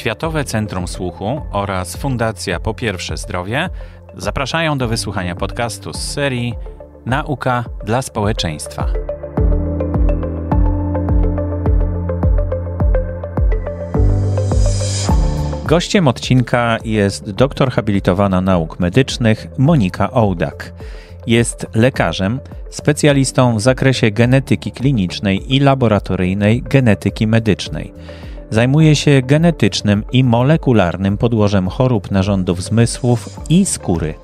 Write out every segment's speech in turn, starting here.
Światowe Centrum Słuchu oraz Fundacja Po Pierwsze Zdrowie zapraszają do wysłuchania podcastu z serii Nauka dla społeczeństwa. Gościem odcinka jest doktor habilitowana nauk medycznych Monika Ołdak. Jest lekarzem, specjalistą w zakresie genetyki klinicznej i laboratoryjnej genetyki medycznej. Zajmuje się genetycznym i molekularnym podłożem chorób narządów zmysłów i skóry.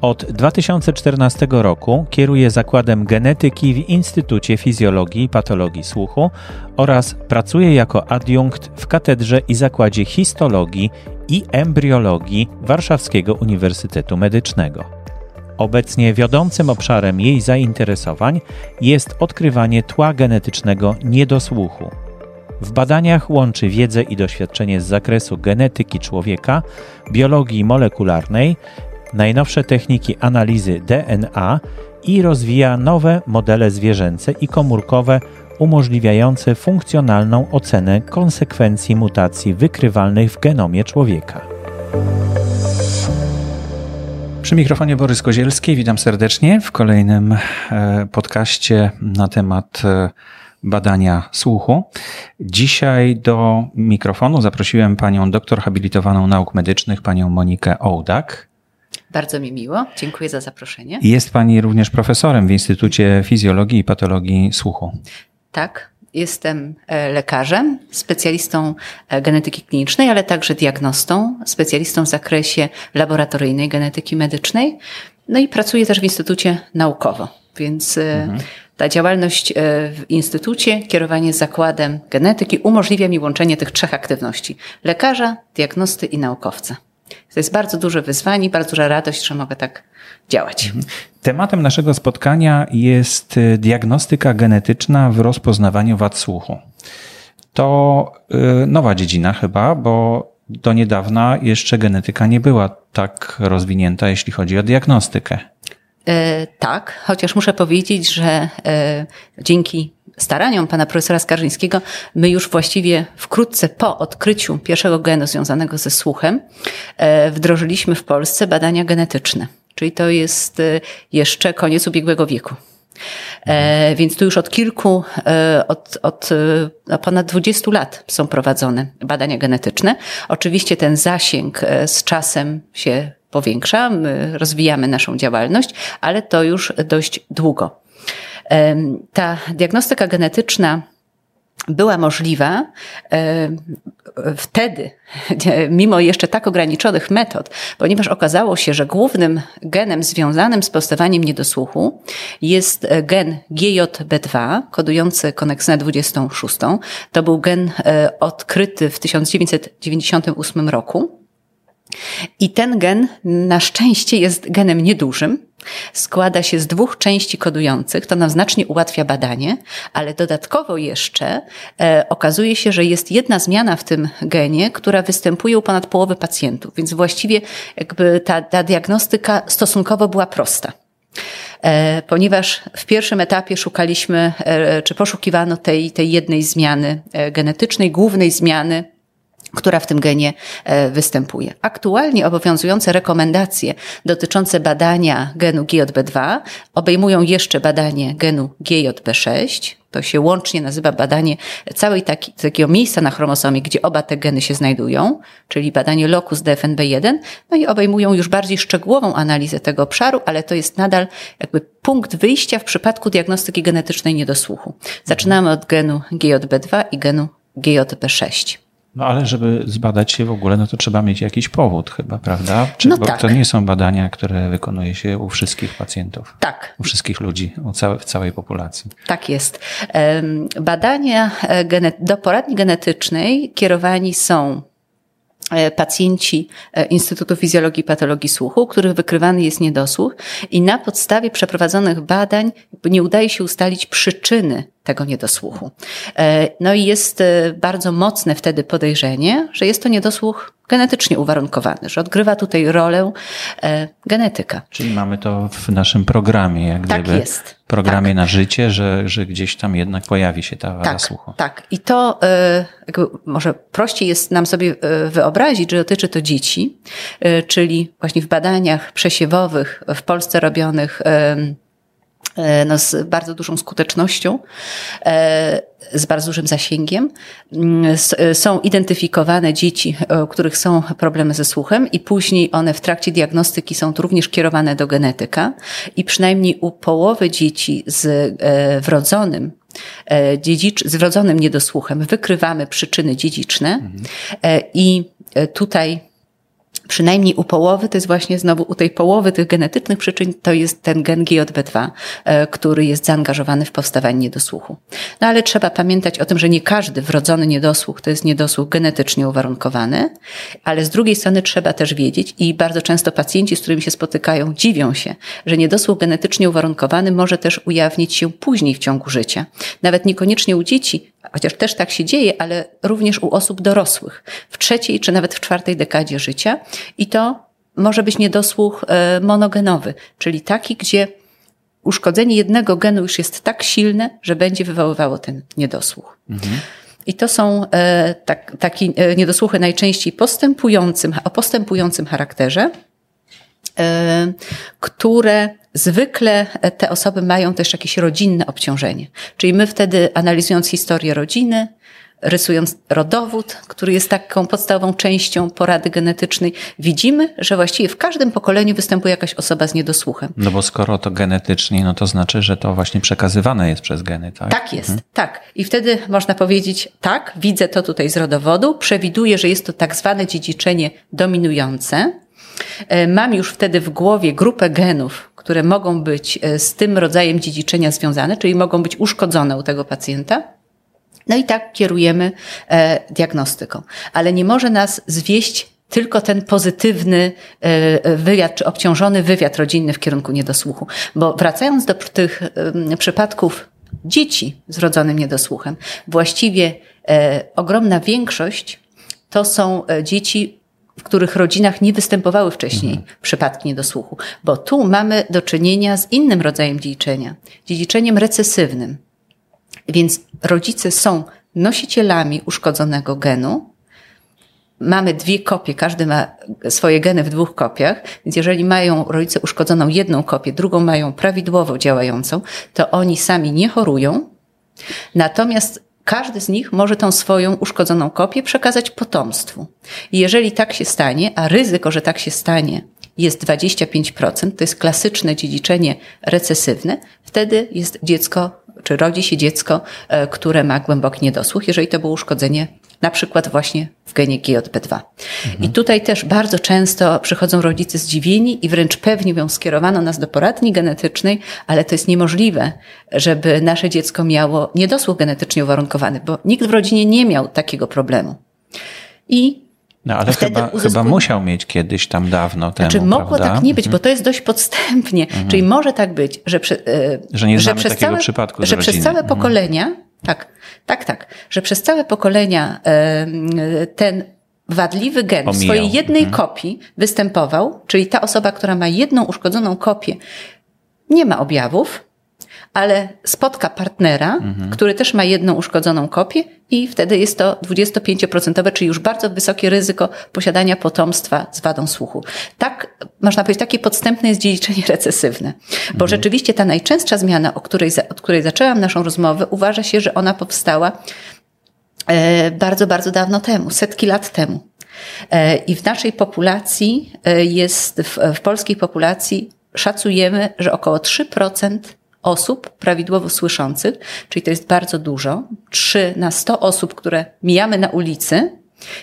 Od 2014 roku kieruje Zakładem Genetyki w Instytucie Fizjologii i Patologii Słuchu oraz pracuje jako adiunkt w Katedrze i Zakładzie Histologii i Embriologii Warszawskiego Uniwersytetu Medycznego. Obecnie wiodącym obszarem jej zainteresowań jest odkrywanie tła genetycznego niedosłuchu. W badaniach łączy wiedzę i doświadczenie z zakresu genetyki człowieka, biologii molekularnej, najnowsze techniki analizy DNA i rozwija nowe modele zwierzęce i komórkowe umożliwiające funkcjonalną ocenę konsekwencji mutacji wykrywalnych w genomie człowieka. Przy mikrofonie Borys Kozielski, witam serdecznie w kolejnym e, podcaście na temat e, badania słuchu. Dzisiaj do mikrofonu zaprosiłem panią doktor habilitowaną nauk medycznych, panią Monikę Ołdak. Bardzo mi miło. Dziękuję za zaproszenie. Jest pani również profesorem w Instytucie Fizjologii i Patologii Słuchu. Tak. Jestem e, lekarzem, specjalistą e, genetyki klinicznej, ale także diagnostą, specjalistą w zakresie laboratoryjnej genetyki medycznej. No i pracuję też w Instytucie naukowo, więc e, mhm. Ta działalność w Instytucie, kierowanie zakładem genetyki umożliwia mi łączenie tych trzech aktywności: lekarza, diagnosty i naukowca. To jest bardzo duże wyzwanie, bardzo duża radość, że mogę tak działać. Mhm. Tematem naszego spotkania jest y, diagnostyka genetyczna w rozpoznawaniu wad słuchu. To y, nowa dziedzina chyba, bo do niedawna jeszcze genetyka nie była tak rozwinięta, jeśli chodzi o diagnostykę. E, tak, chociaż muszę powiedzieć, że e, dzięki staraniom pana profesora Skarżyńskiego, my już właściwie wkrótce po odkryciu pierwszego genu związanego ze słuchem e, wdrożyliśmy w Polsce badania genetyczne. Czyli to jest jeszcze koniec ubiegłego wieku. Więc tu już od kilku, od, od ponad 20 lat są prowadzone badania genetyczne. Oczywiście ten zasięg z czasem się powiększa, my rozwijamy naszą działalność, ale to już dość długo. Ta diagnostyka genetyczna była możliwa wtedy, mimo jeszcze tak ograniczonych metod, ponieważ okazało się, że głównym genem związanym z powstawaniem niedosłuchu jest gen GJB2, kodujący koneksynę 26. To był gen e, odkryty w 1998 roku. I ten gen na szczęście jest genem niedużym. Składa się z dwóch części kodujących, to nam znacznie ułatwia badanie, ale dodatkowo jeszcze e, okazuje się, że jest jedna zmiana w tym genie, która występuje u ponad połowy pacjentów, więc właściwie jakby ta, ta diagnostyka stosunkowo była prosta. E, ponieważ w pierwszym etapie szukaliśmy, e, czy poszukiwano tej, tej jednej zmiany e, genetycznej, głównej zmiany która w tym genie e, występuje. Aktualnie obowiązujące rekomendacje dotyczące badania genu GJB2 obejmują jeszcze badanie genu GJB6. To się łącznie nazywa badanie całej taki, takiego miejsca na chromosomie, gdzie oba te geny się znajdują, czyli badanie locus DFNB1, no i obejmują już bardziej szczegółową analizę tego obszaru, ale to jest nadal jakby punkt wyjścia w przypadku diagnostyki genetycznej niedosłuchu. Zaczynamy od genu GJB2 i genu GJB6. No ale żeby zbadać się w ogóle, no to trzeba mieć jakiś powód chyba, prawda? Czy, no bo tak. to nie są badania, które wykonuje się u wszystkich pacjentów. Tak. U wszystkich ludzi, u całe, w całej populacji. Tak jest. Badania e, do poradni genetycznej kierowani są pacjenci e, Instytutu Fizjologii i Patologii Słuchu, których wykrywany jest niedosłuch i na podstawie przeprowadzonych badań nie udaje się ustalić przyczyny tego niedosłuchu. E, no i jest bardzo mocne wtedy podejrzenie, że jest to niedosłuch genetycznie uwarunkowany, że odgrywa tutaj rolę genetyka. Czyli mamy to w naszym programie, jak tak gdyby jest. Programie tak. na życie, że, że gdzieś tam jednak pojawi się ta wada tak, słuchu. Tak, i to jakby może prościej jest nam sobie wyobrazić, że dotyczy to dzieci, czyli właśnie w badaniach przesiewowych w Polsce robionych E, no, z bardzo dużą skutecznością, e, z bardzo dużym zasięgiem. Mm, e, są identyfikowane dzieci, u których są problemy ze słuchem i później one w trakcie diagnostyki są również kierowane do genetyka i przynajmniej u połowy dzieci z wrodzonym dziedzicz, z wrodzonym niedosłuchem wykrywamy przyczyny dziedziczne mhm. i tutaj przynajmniej u połowy, to jest właśnie znowu u tej połowy tych genetycznych przyczyn, to jest ten gen GJB2, e, który jest zaangażowany w powstawanie niedosłuchu. No ale trzeba pamiętać o tym, że nie każdy wrodzony niedosłuch to jest niedosłuch genetycznie uwarunkowany, ale z drugiej strony trzeba też wiedzieć i bardzo często pacjenci, z którymi się spotykają, dziwią się, że niedosłuch genetycznie uwarunkowany może też ujawnić się później w ciągu życia. Nawet niekoniecznie u dzieci, chociaż też tak się dzieje, ale również u osób dorosłych, w trzeciej czy nawet w czwartej dekadzie życia. I to może być niedosłuch e, monogenowy, czyli taki, gdzie uszkodzenie jednego genu już jest tak silne, że będzie wywoływało ten niedosłuch. Mhm. I to są e, tak, takie e, niedosłuchy najczęściej postępującym, o postępującym charakterze, które zwykle te osoby mają też jakieś rodzinne obciążenie. Czyli my wtedy analizując historię rodziny, rysując rodowód, który jest taką podstawową częścią porady genetycznej, widzimy, że właściwie w każdym pokoleniu występuje jakaś osoba z niedosłuchem. No bo skoro to genetycznie, no to znaczy, że to właśnie przekazywane jest przez geny, tak? Tak jest, mhm. tak. I wtedy można powiedzieć, tak, widzę to tutaj z rodowodu, przewiduję, że jest to tak zwane dziedziczenie dominujące. E, mam już wtedy w głowie grupę genów, które mogą być e, z tym rodzajem dziedziczenia związane, czyli mogą być uszkodzone u tego pacjenta. No i tak kierujemy e, diagnostyką. Ale nie może nas zwieść tylko ten pozytywny e, wywiad, czy obciążony wywiad rodzinny w kierunku niedosłuchu. Bo wracając do tych przypadków dzieci z rodzonym niedosłuchem, właściwie ogromna większość to są dzieci w których rodzinach nie występowały wcześniej mhm. przypadki niedosłuchu, bo tu mamy do czynienia z innym rodzajem dziedziczenia, dziedziczeniem recesywnym. Więc rodzice są nosicielami uszkodzonego genu. Mamy dwie kopie, każdy ma swoje geny w dwóch kopiach, więc jeżeli mają rodzice uszkodzoną jedną kopię, drugą mają prawidłowo działającą, to oni sami nie chorują. Natomiast każdy z nich może tą swoją uszkodzoną kopię przekazać potomstwu. I jeżeli tak się stanie, a ryzyko, że tak się stanie, jest 25%, to jest klasyczne dziedziczenie recesywne, wtedy jest dziecko czy rodzi się dziecko, e, które ma głęboki niedosłuch, jeżeli to było uszkodzenie na przykład właśnie w genie GJB2. Mhm. I tutaj też bardzo często przychodzą rodzice zdziwieni i wręcz pewnie ją skierowano nas do poradni genetycznej, ale to jest niemożliwe, żeby nasze dziecko miało niedosłuch genetycznie uwarunkowany, bo nikt w rodzinie nie miał takiego problemu. I no ale chyba, chyba musiał mieć kiedyś tam dawno temu, Znaczy mogło prawda? tak nie być, bo to jest dość podstępnie. Mhm. Czyli może tak być, że, przy, e, że nie że przez całe, przypadku Że przez całe mhm. pokolenia, tak, tak, tak, że przez całe pokolenia ten wadliwy gen Omijał. w swojej jednej mhm. kopii występował, czyli ta osoba, która ma jedną uszkodzoną kopię, nie ma objawów, ale spotka partnera, mhm. który też ma jedną uszkodzoną kopię i wtedy jest to 25%, czyli już bardzo wysokie ryzyko posiadania potomstwa z wadą słuchu. Tak, można powiedzieć, takie podstępne jest dziedziczenie recesywne. Bo mhm. rzeczywiście ta najczęstsza zmiana, o której, od której zaczęłam naszą rozmowę, uważa się, że ona powstała e, bardzo, bardzo dawno temu, setki lat temu. E, I w naszej populacji e, jest, w, w polskiej populacji szacujemy, że około 3% osób prawidłowo słyszących, czyli to jest bardzo dużo. 3 na 100 osób, które mijamy na ulicy,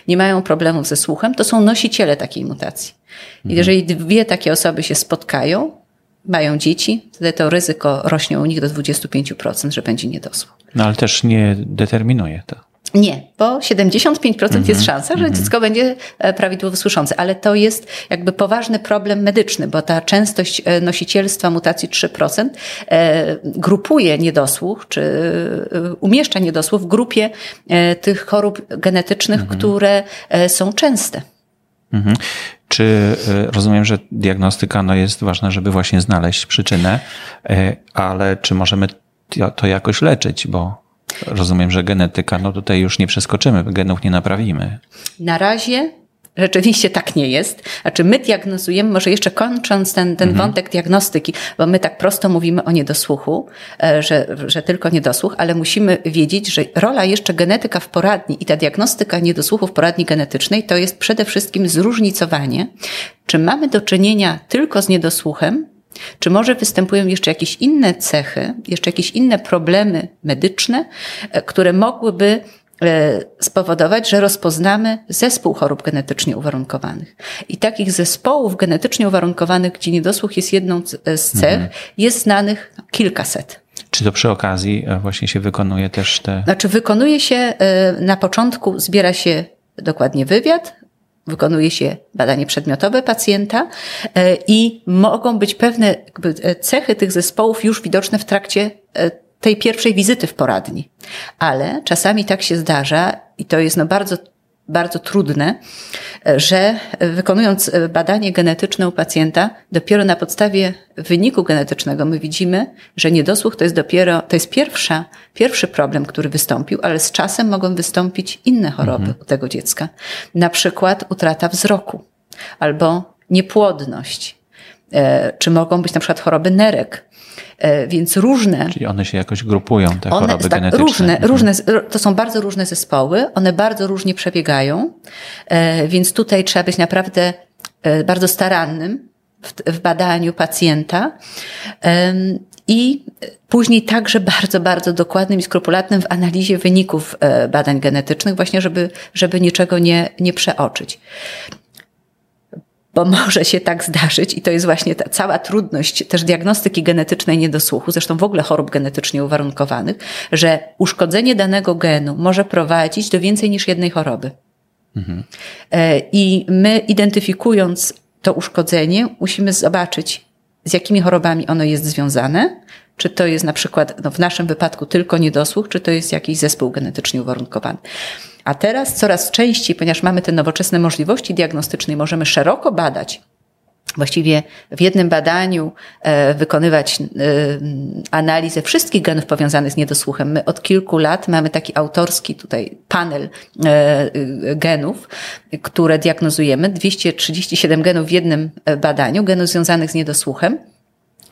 nie mają problemów ze słuchem, to są nosiciele takiej mutacji. I mhm. jeżeli dwie takie osoby się spotkają, mają dzieci, wtedy to ryzyko rośnie u nich do 25%, że będzie niedosłuch. No ale też nie determinuje to. Nie, bo 75% mm -hmm. jest szansa, że -hmm. dziecko będzie e, prawidłowo słyszące, ale to jest jakby poważny problem medyczny, bo ta częstość e, nosicielstwa mutacji 3% e, grupuje niedosłuch, czy umieszcza niedosłuch w grupie tych chorób genetycznych, -hmm. które są częste. Mhm. Czy rozumiem, że diagnostyka no jest ważna, żeby właśnie znaleźć przyczynę, ale czy możemy to jakoś leczyć, bo rozumiem, że genetyka, no tutaj już nie przeskoczymy, genów nie naprawimy. Na razie Rzeczywiście tak nie jest. Znaczy my diagnozujemy, może jeszcze kończąc ten, ten mhm. wątek diagnostyki, bo my tak prosto mówimy o niedosłuchu, e, że, że tylko niedosłuch, ale musimy wiedzieć, że rola jeszcze genetyka w poradni i ta diagnostyka niedosłuchu w poradni genetycznej to jest przede wszystkim zróżnicowanie, czy mamy do czynienia tylko z niedosłuchem, czy może występują jeszcze jakieś inne cechy, jeszcze jakieś inne problemy medyczne, e, które mogłyby E, spowodować, że rozpoznamy zespół chorób genetycznie uwarunkowanych. I takich zespołów genetycznie uwarunkowanych, gdzie niedosłuch jest jedną z cech, mhm. jest znanych kilkaset. Czy to przy okazji e, właśnie się wykonuje też te. Znaczy, wykonuje się e, na początku, zbiera się dokładnie wywiad, wykonuje się badanie przedmiotowe pacjenta i mogą być pewne cechy tych zespołów już widoczne w trakcie tej pierwszej wizyty w poradni. Ale czasami tak się zdarza i to jest no bardzo bardzo trudne, że wykonując badanie genetyczne u pacjenta, dopiero na podstawie wyniku genetycznego my widzimy, że niedosłuch to jest dopiero, to jest pierwsza, pierwszy problem, który wystąpił, ale z czasem mogą wystąpić inne choroby mhm. u tego dziecka. Na przykład utrata wzroku albo niepłodność, e, czy mogą być na przykład choroby nerek, E, więc różne. Czyli one się jakoś grupują, te one, choroby tak, genetyczne. Różne, mhm. różne, to są bardzo różne zespoły, one bardzo różnie przebiegają, e, więc tutaj trzeba być naprawdę e, bardzo starannym w, w badaniu pacjenta. I później także bardzo, bardzo dokładnym i skrupulatnym w analizie wyników badań genetycznych, właśnie żeby, żeby niczego nie, nie przeoczyć bo może się tak zdarzyć i to jest właśnie ta cała trudność też diagnostyki genetycznej niedosłuchu, zresztą w ogóle chorób genetycznie uwarunkowanych, że uszkodzenie danego genu może prowadzić do więcej niż jednej choroby. Mhm. E, I my identyfikując to uszkodzenie, musimy zobaczyć, z jakimi chorobami ono jest związane, czy to jest na przykład, no w naszym wypadku tylko niedosłuch, czy to jest jakiś zespół genetycznie uwarunkowany. A teraz coraz częściej, ponieważ mamy te nowoczesne możliwości diagnostyczne, możemy szeroko badać właściwie w jednym badaniu e, wykonywać e, analizę wszystkich genów powiązanych z niedosłuchem. My od kilku lat mamy taki autorski tutaj panel e, genów, które diagnozujemy. 237 genów w jednym badaniu, genów związanych z niedosłuchem.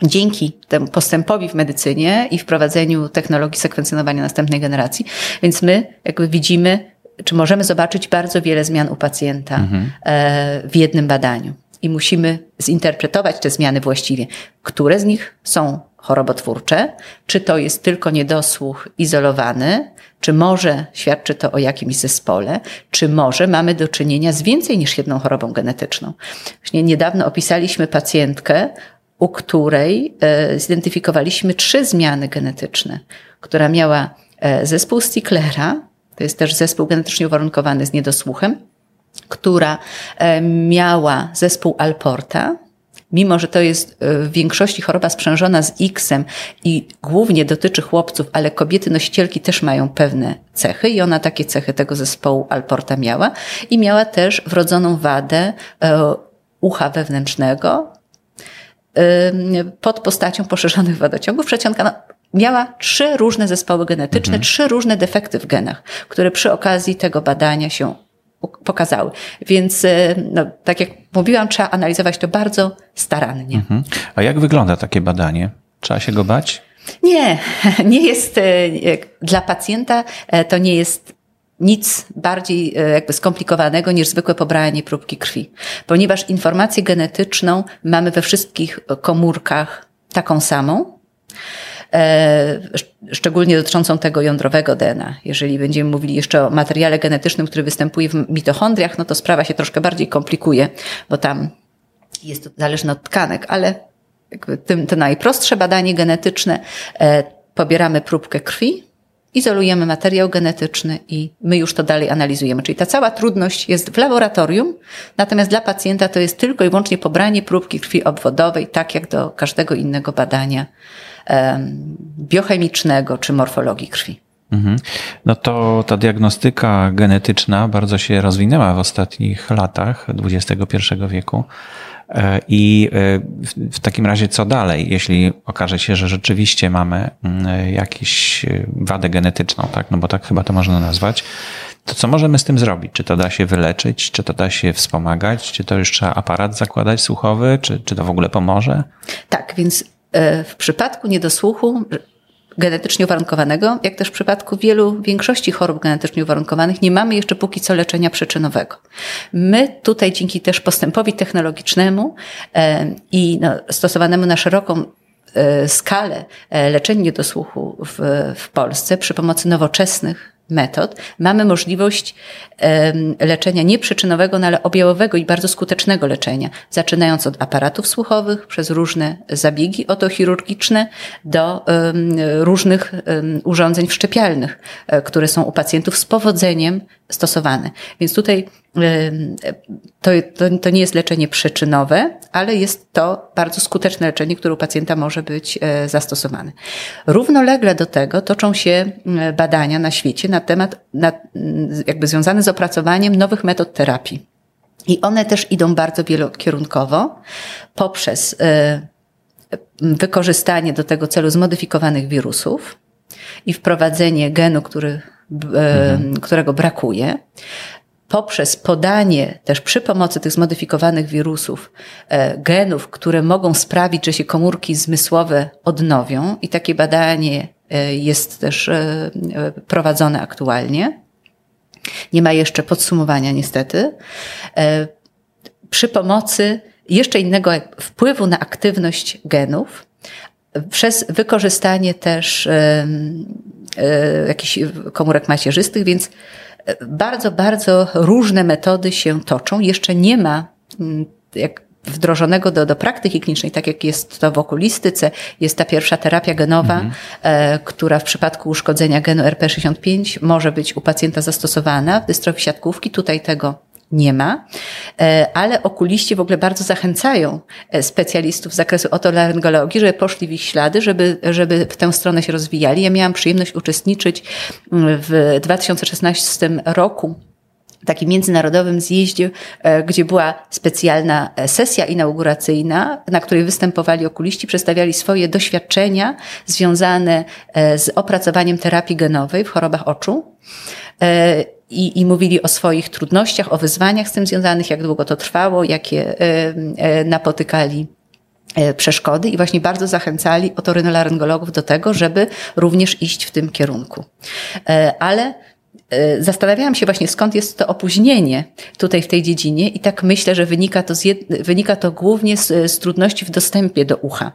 Dzięki temu postępowi w medycynie i wprowadzeniu technologii sekwencjonowania następnej generacji, więc my jakby widzimy czy możemy zobaczyć bardzo wiele zmian u pacjenta mhm. w jednym badaniu. I musimy zinterpretować te zmiany właściwie. Które z nich są chorobotwórcze? Czy to jest tylko niedosłuch izolowany? Czy może świadczy to o jakimś zespole? Czy może mamy do czynienia z więcej niż jedną chorobą genetyczną? Właśnie niedawno opisaliśmy pacjentkę, u której e, zidentyfikowaliśmy trzy zmiany genetyczne, która miała e, zespół Sticklera, to jest też zespół genetycznie uwarunkowany z niedosłuchem, która e, miała zespół Alporta, mimo że to jest e, w większości choroba sprzężona z X-em i głównie dotyczy chłopców, ale kobiety nosicielki też mają pewne cechy i ona takie cechy tego zespołu Alporta miała i miała też wrodzoną wadę e, ucha wewnętrznego pod postacią poszerzonych wodociągów. Przecionka, no, miała trzy różne zespoły genetyczne, mhm. trzy różne defekty w genach, które przy okazji tego badania się pokazały. Więc, e, no, tak jak mówiłam, trzeba analizować to bardzo starannie. Mhm. A jak wygląda takie badanie? Trzeba się go bać? Nie, nie jest e, dla pacjenta e, to nie jest nic bardziej jakby skomplikowanego niż zwykłe pobranie próbki krwi, ponieważ informację genetyczną mamy we wszystkich komórkach taką samą. E, szczególnie dotyczącą tego jądrowego DNA. Jeżeli będziemy mówili jeszcze o materiale genetycznym, który występuje w mitochondriach, no to sprawa się troszkę bardziej komplikuje, bo tam jest to zależne od tkanek, ale tym, to najprostsze badanie genetyczne, e, pobieramy próbkę krwi, izolujemy materiał genetyczny i my już to dalej analizujemy. Czyli ta cała trudność jest w laboratorium, natomiast dla pacjenta to jest tylko i wyłącznie pobranie próbki krwi obwodowej, tak jak do każdego innego badania biochemicznego czy morfologii krwi. Mhm. No to ta diagnostyka genetyczna bardzo się rozwinęła w ostatnich latach XXI wieku. E, I e, w takim razie co dalej, jeśli okaże się, że rzeczywiście mamy mm, jakąś e, wadę genetyczną, tak? No bo tak chyba to można nazwać, to co możemy z tym zrobić? Czy to da się wyleczyć, czy to da się wspomagać, czy to już trzeba aparat zakładać słuchowy, czy, czy to w ogóle pomoże? Tak, więc w przypadku niedosłuchu genetycznie uwarunkowanego, jak też w przypadku wielu, większości chorób genetycznie uwarunkowanych, nie mamy jeszcze póki co leczenia przyczynowego. My tutaj dzięki też postępowi technologicznemu e, i no, stosowanemu na szeroką e, skalę e, leczenia niedosłuchu w, w Polsce przy pomocy nowoczesnych metod mamy możliwość leczenia nie przyczynowego, no ale objawowego i bardzo skutecznego leczenia, zaczynając od aparatów słuchowych, przez różne zabiegi otochirurgiczne do różnych urządzeń wszczepialnych, e, które są u pacjentów z powodzeniem stosowane. Więc tutaj to, to, to, nie jest leczenie przyczynowe, ale jest to bardzo skuteczne leczenie, które u pacjenta może być e, zastosowane. Równolegle do tego toczą się badania na świecie na temat, na, jakby związane z opracowaniem nowych metod terapii. I one też idą bardzo wielokierunkowo poprzez e, wykorzystanie do tego celu zmodyfikowanych wirusów i wprowadzenie genu, który mhm. którego brakuje, poprzez podanie też przy pomocy tych zmodyfikowanych wirusów e, genów, które mogą sprawić, że się komórki zmysłowe odnowią i takie badanie e, jest też e, prowadzone aktualnie. Nie ma jeszcze podsumowania niestety. Przy pomocy jeszcze innego wpływu na aktywność genów, przez wykorzystanie też jakichś komórek macierzystych, więc bardzo, bardzo różne metody się toczą. Jeszcze nie ma mm, jak wdrożonego do, do praktyki klinicznej, tak jak jest to w okulistyce, jest ta pierwsza terapia genowa, mhm. e, która w przypadku uszkodzenia genu RP65 może być u pacjenta zastosowana w dystrofii siatkówki. Tutaj tego nie ma, e, ale okuliści w ogóle bardzo zachęcają e, specjalistów z zakresu otolaryngologii, żeby poszli w ich ślady, żeby, żeby w tę stronę się rozwijali. Ja miałam przyjemność uczestniczyć mm, w 2016 roku takim międzynarodowym zjeździe, e, gdzie była specjalna sesja inauguracyjna, na której występowali okuliści, przedstawiali swoje doświadczenia związane z opracowaniem terapii genowej w chorobach oczu i, i mówili o swoich trudnościach, o wyzwaniach z tym związanych, jak długo to trwało, jakie e, e, napotykali e, przeszkody i właśnie bardzo zachęcali otorynolaryngologów do tego, żeby również iść w tym kierunku. Ale Zastanawiałam się właśnie, skąd jest to opóźnienie tutaj w tej dziedzinie, i tak myślę, że wynika to, z, wynika to głównie z, z trudności w dostępie do ucha,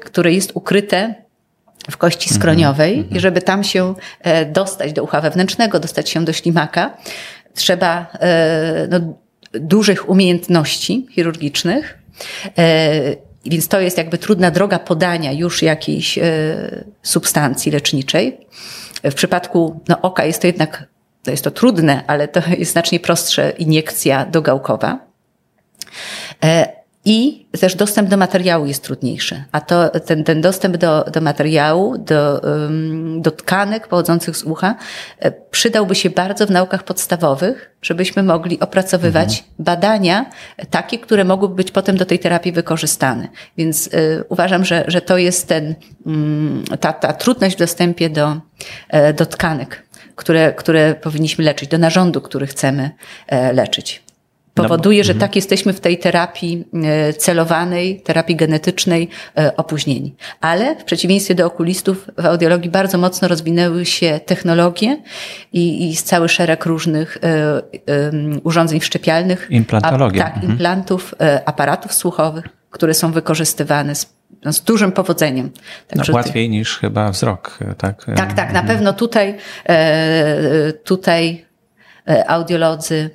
które jest ukryte w kości skroniowej mm -hmm. i żeby tam się e, dostać do ucha wewnętrznego, dostać się do ślimaka, trzeba e, no, dużych umiejętności chirurgicznych. E, więc to jest jakby trudna droga podania już jakiejś substancji leczniczej. W przypadku no, oka jest to jednak to jest to trudne, ale to jest znacznie prostsze iniekcja dogałkowa. I też dostęp do materiału jest trudniejszy. A to, ten, ten dostęp do, do materiału, do, do tkanek pochodzących z ucha e, przydałby się bardzo w naukach podstawowych, żebyśmy mogli opracowywać mhm. badania takie, które mogłyby być potem do tej terapii wykorzystane. Więc y, uważam, że, że to jest ten, y, ta, ta trudność w dostępie do, y, do tkanek, które, które powinniśmy leczyć, do narządu, który chcemy leczyć powoduje, że mhm. tak jesteśmy w tej terapii e, celowanej, terapii genetycznej e, opóźnieni. Ale w przeciwieństwie do okulistów w audiologii bardzo mocno rozwinęły się technologie i, i cały szereg różnych e, urządzeń wszczepialnych. Implantologia. A, tak, mhm. implantów, aparatów słuchowych, które są wykorzystywane z, no, dużym powodzeniem. No, łatwiej niż chyba wzrok, tak? Tak, tak. Na mhm. pewno tutaj, tutaj audiolodzy,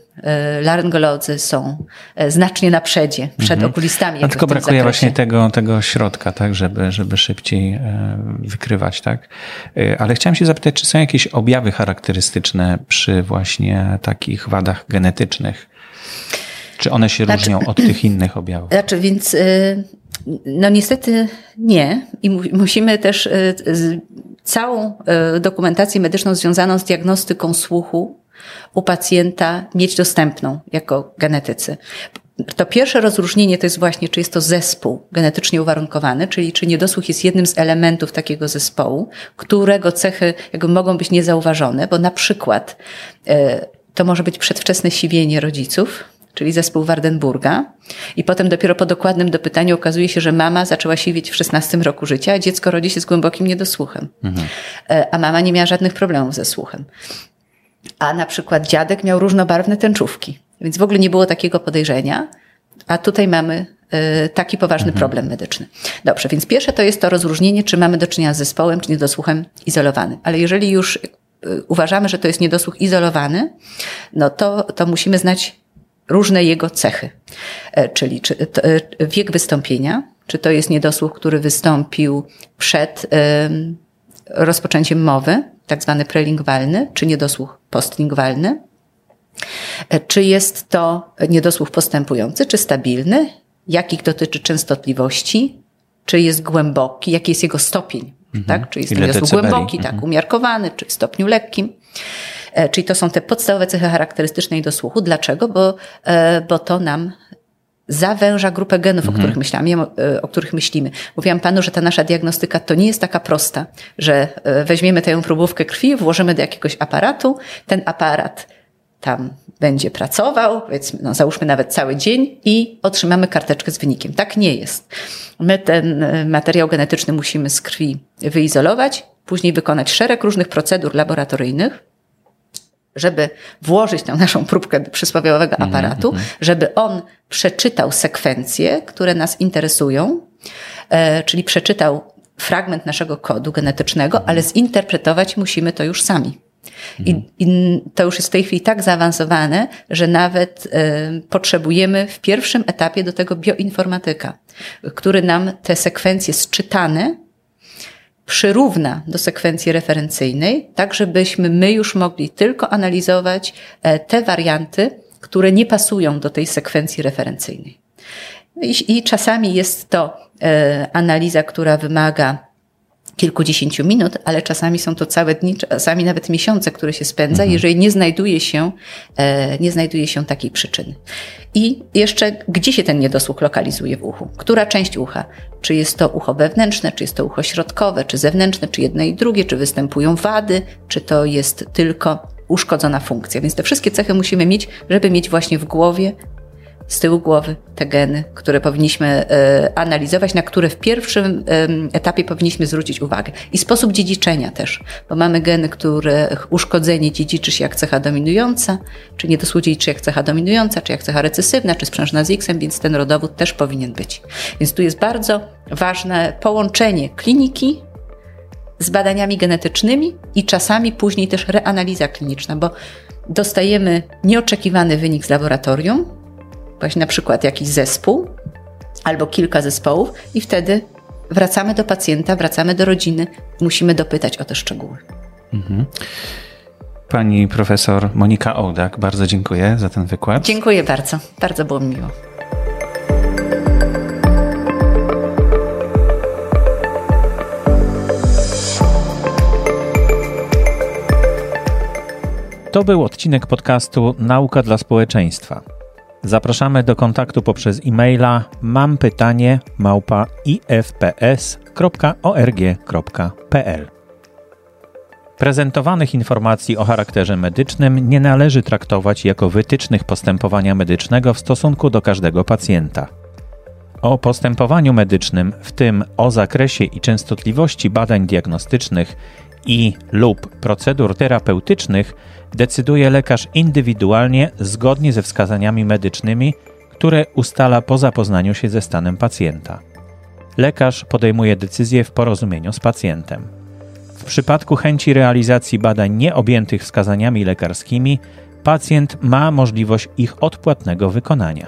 laryngolodzy są e, znacznie na przedzie, przed mhm. okulistami. No tylko brakuje zakresie. właśnie tego, tego środka, tak, żeby, żeby szybciej e, wykrywać, tak. Ale chciałem się zapytać, czy są jakieś objawy charakterystyczne przy właśnie takich wadach genetycznych? Czy one się znaczy, różnią od tych innych objawów? Znaczy, więc No niestety nie. I mu musimy też całą dokumentację medyczną związaną z diagnostyką słuchu u pacjenta mieć dostępną jako genetycy. To pierwsze rozróżnienie to jest właśnie, czy jest to zespół genetycznie uwarunkowany, czyli czy niedosłuch jest jednym z elementów takiego zespołu, którego cechy jakby mogą być niezauważone, bo na przykład e, to może być przedwczesne siwienie rodziców, czyli zespół Wardenburga. I potem dopiero po dokładnym dopytaniu okazuje się, że mama zaczęła siwieć w 16 roku życia, a dziecko rodzi się z głębokim niedosłuchem. Mhm. E, a mama nie miała żadnych problemów ze słuchem. A na przykład dziadek miał różnobarwne tęczówki. Więc w ogóle nie było takiego podejrzenia, a tutaj mamy y, taki poważny mhm. problem medyczny. Dobrze, więc pierwsze to jest to rozróżnienie, czy mamy do czynienia z zespołem, czy niedosłuchem izolowanym. Ale jeżeli już y, uważamy, że to jest niedosłuch izolowany, no to, to musimy znać różne jego cechy. E, czyli czy, to, e, wiek wystąpienia, czy to jest niedosłuch, który wystąpił przed rozpoczęciem mowy, tak zwany prelingwalny, czy niedosłuch postlingwalny, E, czy jest to niedosłuch postępujący, czy stabilny? Jakich dotyczy częstotliwości? Czy jest głęboki? Jaki jest jego stopień? Mhm. Tak? Czy jest Ile niedosłuch decybeli? głęboki, tak, mhm. umiarkowany, czy w stopniu lekkim? E, czyli to są te podstawowe cechy charakterystyczne dosłuchu. Dlaczego? Bo, e, bo to nam zawęża grupę genów, mhm. o, których myślamy, o których myślimy. Mówiłam panu, że ta nasza diagnostyka to nie jest taka prosta, że weźmiemy tę próbówkę krwi, włożymy do jakiegoś aparatu, ten aparat tam będzie pracował, powiedzmy, no załóżmy nawet cały dzień i otrzymamy karteczkę z wynikiem. Tak nie jest. My ten e, materiał genetyczny musimy z krwi wyizolować, później wykonać szereg różnych procedur laboratoryjnych, żeby włożyć tę naszą próbkę do przysłowiowego mhm, aparatu, mm -hmm. żeby on przeczytał sekwencje, które nas interesują, e, czyli przeczytał fragment naszego kodu genetycznego, ale zinterpretować musimy to już sami. I, I, to już jest w tej chwili tak zaawansowane, że nawet y, potrzebujemy w pierwszym etapie do tego bioinformatyka, który nam te sekwencje sczytane przyrówna do sekwencji referencyjnej, tak żebyśmy my już mogli tylko analizować e, te warianty, które nie pasują do tej sekwencji referencyjnej. I, i czasami jest to e, analiza, która wymaga kilkudziesięciu minut, ale czasami są to całe dni, czasami nawet miesiące, które się spędza, mhm. jeżeli nie znajduje się, e, nie znajduje się takiej przyczyny. I jeszcze, gdzie się ten niedosłuch lokalizuje w uchu? Która część ucha? Czy jest to ucho wewnętrzne, czy jest to ucho środkowe, czy zewnętrzne, czy jedno i drugie, czy występują wady, czy to jest tylko uszkodzona funkcja. Więc te wszystkie cechy musimy mieć, żeby mieć właśnie w głowie z tyłu głowy te geny, które powinniśmy e, analizować, na które w pierwszym etapie powinniśmy zwrócić uwagę. I sposób dziedziczenia też, bo mamy geny, których uszkodzenie dziedziczy się jak cecha dominująca, czy niedosług dziedziczy jak cecha dominująca, czy jak cecha recesywna, czy sprzężna z X-em, więc ten rodowód też powinien być. Więc tu jest bardzo ważne połączenie kliniki z badaniami genetycznymi i czasami później też reanaliza kliniczna, bo dostajemy nieoczekiwany wynik z laboratorium, właśnie na przykład jakiś zespół albo kilka zespołów i wtedy wracamy do pacjenta, wracamy do rodziny, musimy dopytać o te szczegóły. Mhm. Pani profesor Monika Ołdak, bardzo dziękuję za ten wykład. Dziękuję bardzo, bardzo było mi miło. To był odcinek podcastu Nauka dla społeczeństwa. Zapraszamy do kontaktu poprzez e-maila mam pytanie małpa ifps.org.pl. Prezentowanych informacji o charakterze medycznym nie należy traktować jako wytycznych postępowania medycznego w stosunku do każdego pacjenta. O postępowaniu medycznym, w tym o zakresie i częstotliwości badań diagnostycznych i lub procedur terapeutycznych decyduje lekarz indywidualnie zgodnie ze wskazaniami medycznymi, które ustala po zapoznaniu się ze stanem pacjenta. Lekarz podejmuje decyzję w porozumieniu z pacjentem. W przypadku chęci realizacji badań nieobjętych wskazaniami lekarskimi, pacjent ma możliwość ich odpłatnego wykonania.